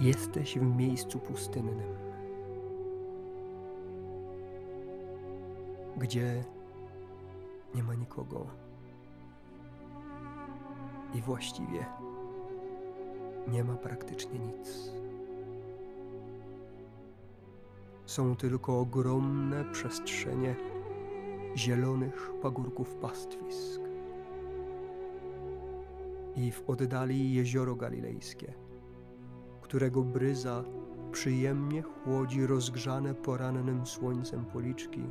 Jesteś w miejscu pustynnym, gdzie nie ma nikogo. I właściwie nie ma praktycznie nic. Są tylko ogromne przestrzenie zielonych pagórków pastwisk. I w oddali jezioro galilejskie, którego bryza przyjemnie chłodzi rozgrzane porannym słońcem policzki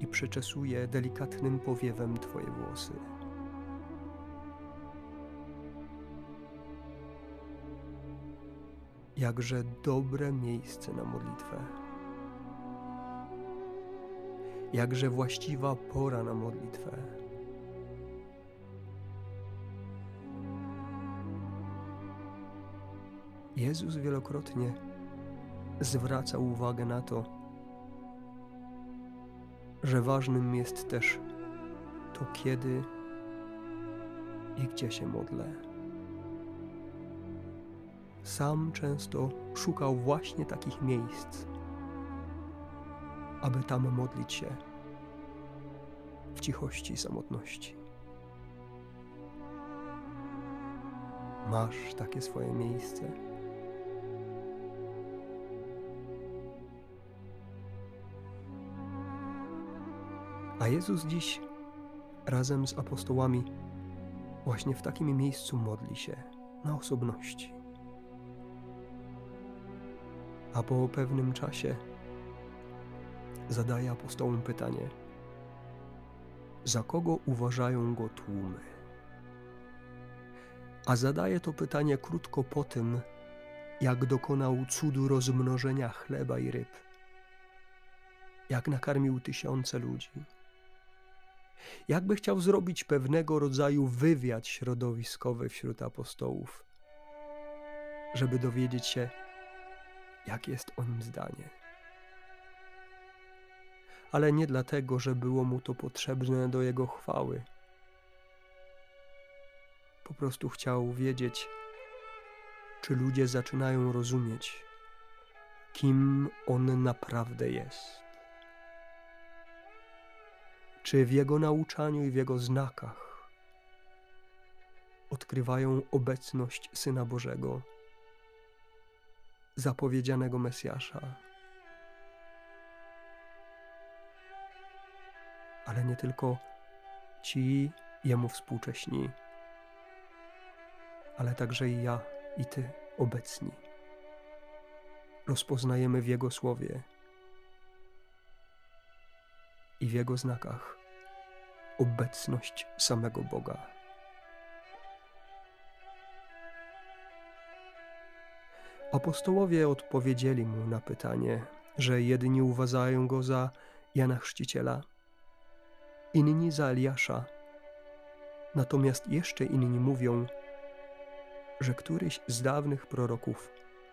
i przeczesuje delikatnym powiewem Twoje włosy. Jakże dobre miejsce na modlitwę. Jakże właściwa pora na modlitwę. Jezus wielokrotnie zwraca uwagę na to, że ważnym jest też to, kiedy i gdzie się modlę. Sam często szukał właśnie takich miejsc, aby tam modlić się w cichości i samotności. Masz takie swoje miejsce. A Jezus dziś razem z apostołami właśnie w takim miejscu modli się na osobności. A po pewnym czasie zadaje apostołom pytanie: Za kogo uważają go tłumy? A zadaje to pytanie krótko po tym, jak dokonał cudu rozmnożenia chleba i ryb, jak nakarmił tysiące ludzi jakby chciał zrobić pewnego rodzaju wywiad środowiskowy wśród apostołów, żeby dowiedzieć się, jakie jest o nim zdanie. Ale nie dlatego, że było mu to potrzebne do jego chwały. Po prostu chciał wiedzieć, czy ludzie zaczynają rozumieć, kim on naprawdę jest czy w Jego nauczaniu i w Jego znakach odkrywają obecność Syna Bożego, zapowiedzianego Mesjasza. Ale nie tylko ci Jemu współcześni, ale także i ja i Ty obecni. Rozpoznajemy w Jego słowie i w Jego znakach obecność samego Boga. Apostołowie odpowiedzieli mu na pytanie, że jedni uważają go za Jana Chrzciciela, inni za Eliasza, natomiast jeszcze inni mówią, że któryś z dawnych proroków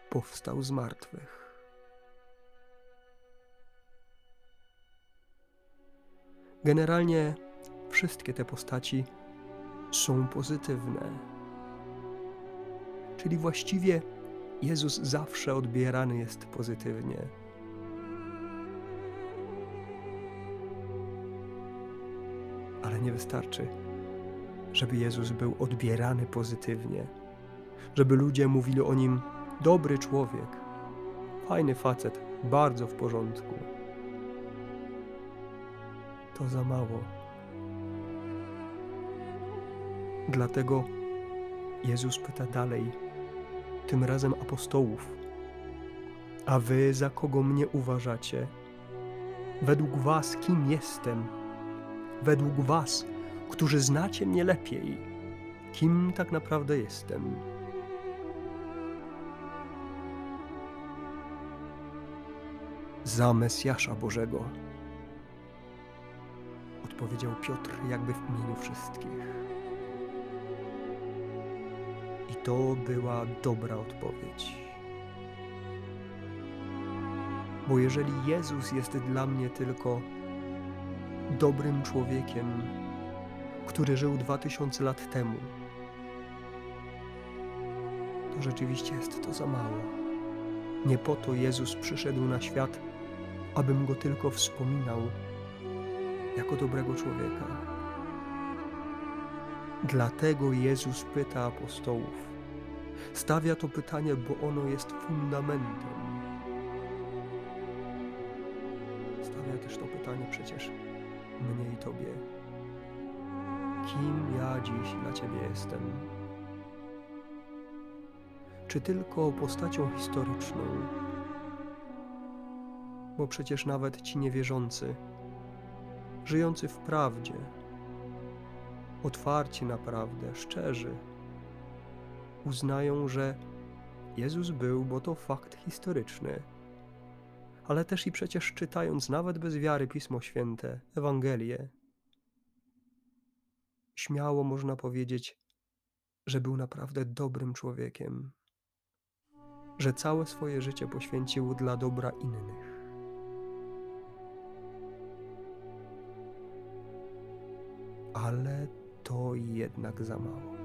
powstał z martwych. Generalnie wszystkie te postaci są pozytywne. Czyli właściwie Jezus zawsze odbierany jest pozytywnie. Ale nie wystarczy, żeby Jezus był odbierany pozytywnie, żeby ludzie mówili o nim dobry człowiek, fajny facet, bardzo w porządku. To za mało. Dlatego Jezus pyta dalej, tym razem apostołów: A wy za kogo mnie uważacie? Według was kim jestem? Według was, którzy znacie mnie lepiej, kim tak naprawdę jestem? Za Mesjasza Bożego, odpowiedział Piotr, jakby w imieniu wszystkich. To była dobra odpowiedź. Bo jeżeli Jezus jest dla mnie tylko dobrym człowiekiem, który żył dwa tysiące lat temu, to rzeczywiście jest to za mało. Nie po to Jezus przyszedł na świat, abym go tylko wspominał jako dobrego człowieka. Dlatego Jezus pyta apostołów. Stawia to pytanie, bo ono jest fundamentem. Stawia też to pytanie przecież mnie i Tobie. Kim ja dziś dla Ciebie jestem? Czy tylko postacią historyczną? Bo przecież nawet ci niewierzący, żyjący w prawdzie, otwarci na prawdę, szczerzy, uznają, że Jezus był, bo to fakt historyczny. Ale też i przecież czytając nawet bez wiary Pismo Święte, Ewangelię, śmiało można powiedzieć, że był naprawdę dobrym człowiekiem, że całe swoje życie poświęcił dla dobra innych. Ale to jednak za mało.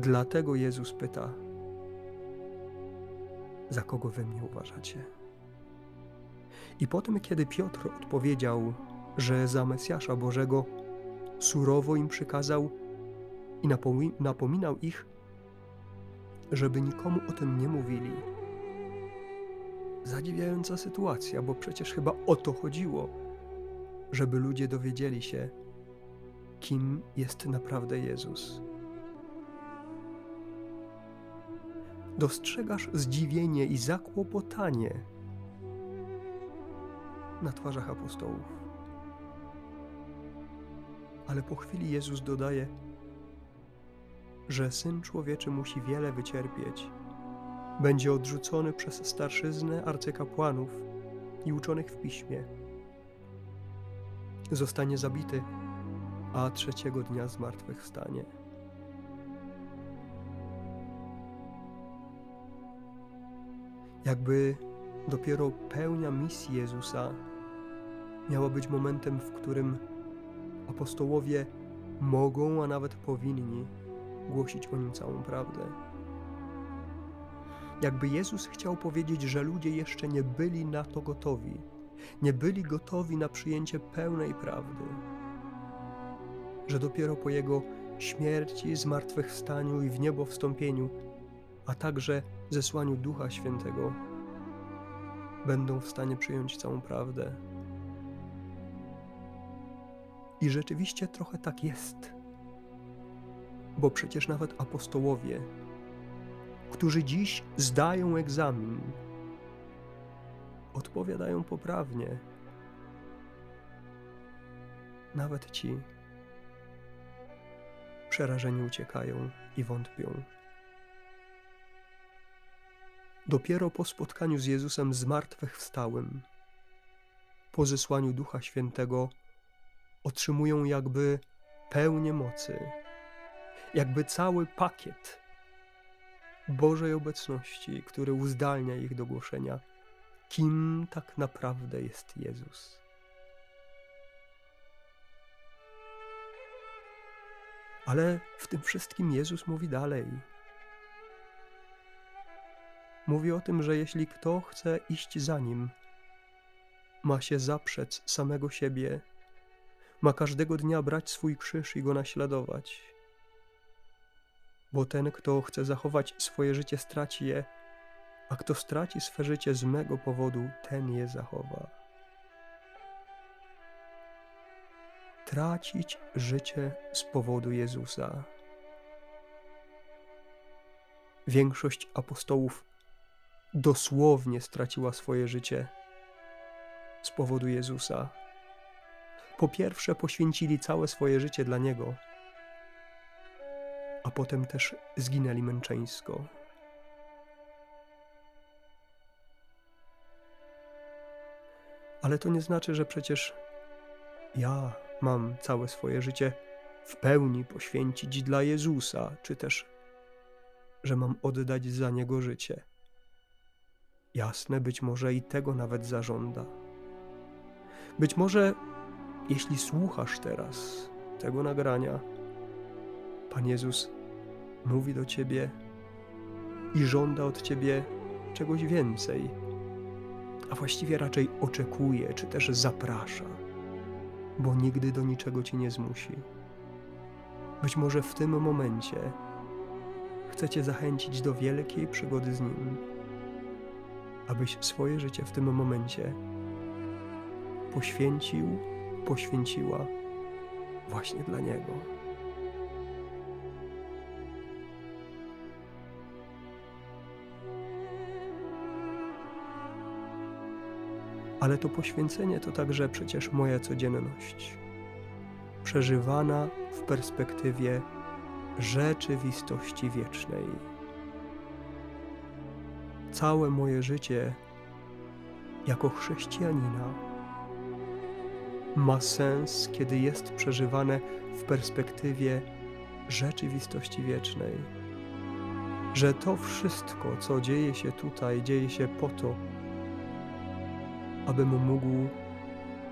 Dlatego Jezus pyta: Za kogo wy mnie uważacie? I potem, kiedy Piotr odpowiedział, że za Mesjasza Bożego surowo im przykazał i napominał ich, żeby nikomu o tym nie mówili. Zadziwiająca sytuacja, bo przecież chyba o to chodziło, żeby ludzie dowiedzieli się, kim jest naprawdę Jezus. Dostrzegasz zdziwienie i zakłopotanie na twarzach apostołów. Ale po chwili Jezus dodaje, że syn człowieczy musi wiele wycierpieć. Będzie odrzucony przez starszyznę arcykapłanów i uczonych w piśmie. Zostanie zabity, a trzeciego dnia zmartwychwstanie. Jakby dopiero pełnia misji Jezusa miała być momentem, w którym apostołowie mogą, a nawet powinni głosić o nim całą prawdę. Jakby Jezus chciał powiedzieć, że ludzie jeszcze nie byli na to gotowi, nie byli gotowi na przyjęcie pełnej prawdy, że dopiero po Jego śmierci, zmartwychwstaniu i w niebo wstąpieniu, a także zesłaniu Ducha Świętego, będą w stanie przyjąć całą prawdę. I rzeczywiście trochę tak jest. Bo przecież nawet apostołowie, którzy dziś zdają egzamin, odpowiadają poprawnie. Nawet ci przerażeni uciekają i wątpią. Dopiero po spotkaniu z Jezusem zmartwychwstałym, po zesłaniu Ducha Świętego, otrzymują jakby pełnię mocy, jakby cały pakiet Bożej obecności, który uzdalnia ich do głoszenia, kim tak naprawdę jest Jezus. Ale w tym wszystkim Jezus mówi dalej. Mówi o tym, że jeśli kto chce iść za nim, ma się zaprzec samego siebie ma każdego dnia brać swój krzyż i go naśladować. Bo ten, kto chce zachować swoje życie, straci je, a kto straci swe życie z mego powodu, ten je zachowa. Tracić życie z powodu Jezusa. Większość apostołów dosłownie straciła swoje życie z powodu Jezusa po pierwsze poświęcili całe swoje życie dla Niego, a potem też zginęli męczeńsko. Ale to nie znaczy, że przecież ja mam całe swoje życie w pełni poświęcić dla Jezusa, czy też, że mam oddać za Niego życie. Jasne, być może i tego nawet zażąda. Być może jeśli słuchasz teraz tego nagrania, Pan Jezus mówi do ciebie i żąda od ciebie czegoś więcej, a właściwie raczej oczekuje czy też zaprasza, bo nigdy do niczego cię nie zmusi. Być może w tym momencie chce cię zachęcić do wielkiej przygody z nim, abyś swoje życie w tym momencie poświęcił, poświęciła właśnie dla niego. ale to poświęcenie to także przecież moja codzienność, przeżywana w perspektywie rzeczywistości wiecznej. Całe moje życie jako chrześcijanina ma sens, kiedy jest przeżywane w perspektywie rzeczywistości wiecznej. Że to wszystko, co dzieje się tutaj, dzieje się po to, abym mógł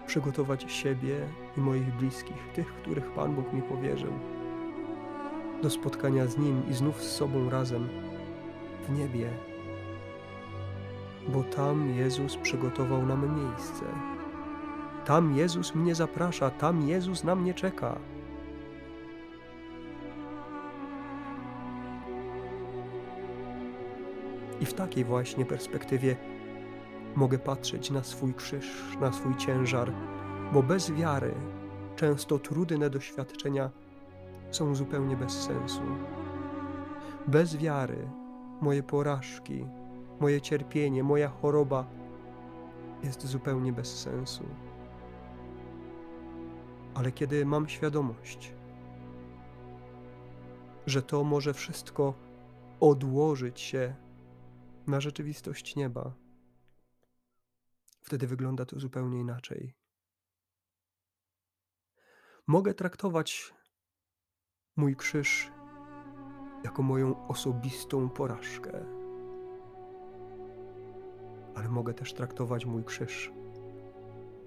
przygotować siebie i moich bliskich, tych, których Pan Bóg mi powierzył, do spotkania z Nim i znów z sobą razem w niebie, bo tam Jezus przygotował nam miejsce. Tam Jezus mnie zaprasza, tam Jezus na mnie czeka. I w takiej właśnie perspektywie mogę patrzeć na swój krzyż, na swój ciężar, bo bez wiary często trudne doświadczenia są zupełnie bez sensu. Bez wiary moje porażki, moje cierpienie, moja choroba jest zupełnie bez sensu. Ale kiedy mam świadomość, że to może wszystko odłożyć się na rzeczywistość nieba, wtedy wygląda to zupełnie inaczej. Mogę traktować mój krzyż jako moją osobistą porażkę, ale mogę też traktować mój krzyż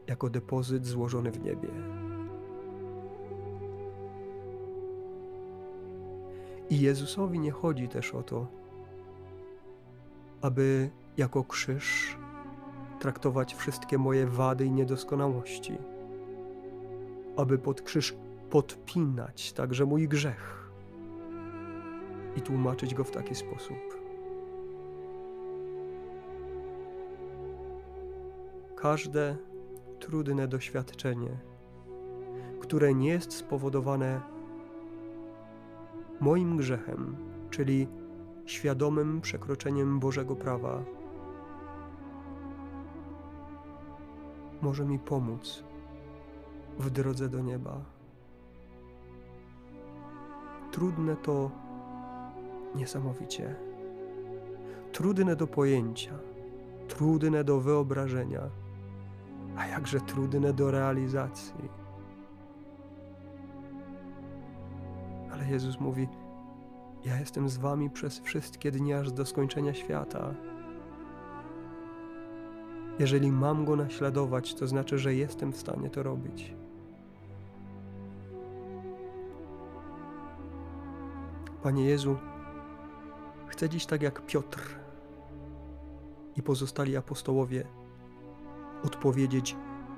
jako depozyt złożony w niebie. I Jezusowi nie chodzi też o to, aby jako krzyż traktować wszystkie moje wady i niedoskonałości, aby pod krzyż podpinać także mój grzech i tłumaczyć go w taki sposób. Każde trudne doświadczenie, które nie jest spowodowane moim grzechem, czyli świadomym przekroczeniem Bożego prawa, może mi pomóc w drodze do nieba. Trudne to niesamowicie. Trudne do pojęcia, trudne do wyobrażenia, a jakże trudne do realizacji. Ale Jezus mówi: Ja jestem z Wami przez wszystkie dni aż do skończenia świata. Jeżeli mam Go naśladować, to znaczy, że jestem w stanie to robić. Panie Jezu, chcę dziś tak jak Piotr i pozostali apostołowie odpowiedzieć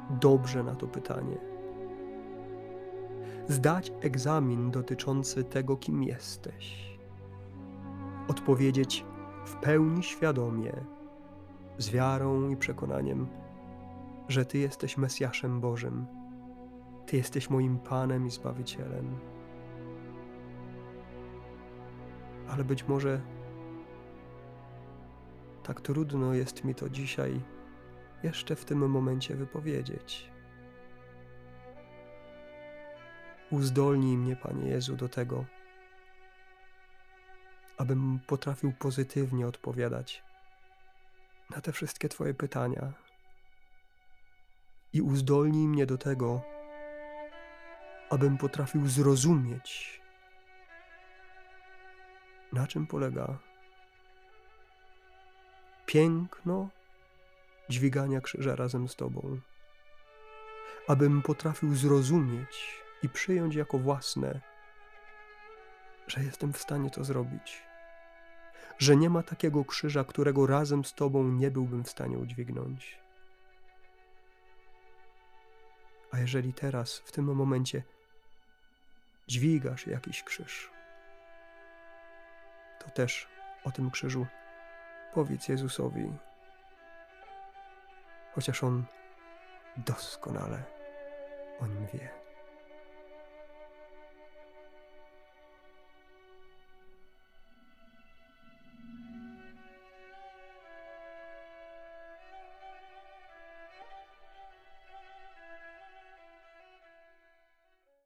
dobrze na to pytanie. Zdać egzamin dotyczący tego, kim jesteś. Odpowiedzieć w pełni świadomie z wiarą i przekonaniem, że Ty jesteś Mesjaszem Bożym, Ty jesteś moim Panem i Zbawicielem. Ale być może tak trudno jest mi to dzisiaj jeszcze w tym momencie wypowiedzieć. Uzdolnij mnie, Panie Jezu, do tego, abym potrafił pozytywnie odpowiadać na te wszystkie Twoje pytania i uzdolnij mnie do tego, abym potrafił zrozumieć, na czym polega piękno dźwigania krzyża razem z Tobą, abym potrafił zrozumieć i przyjąć jako własne że jestem w stanie to zrobić. Że nie ma takiego krzyża, którego razem z Tobą nie byłbym w stanie udźwignąć. A jeżeli teraz, w tym momencie, dźwigasz jakiś krzyż, to też o tym krzyżu powiedz Jezusowi, chociaż On doskonale o nim wie.